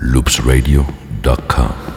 loopsradio.com.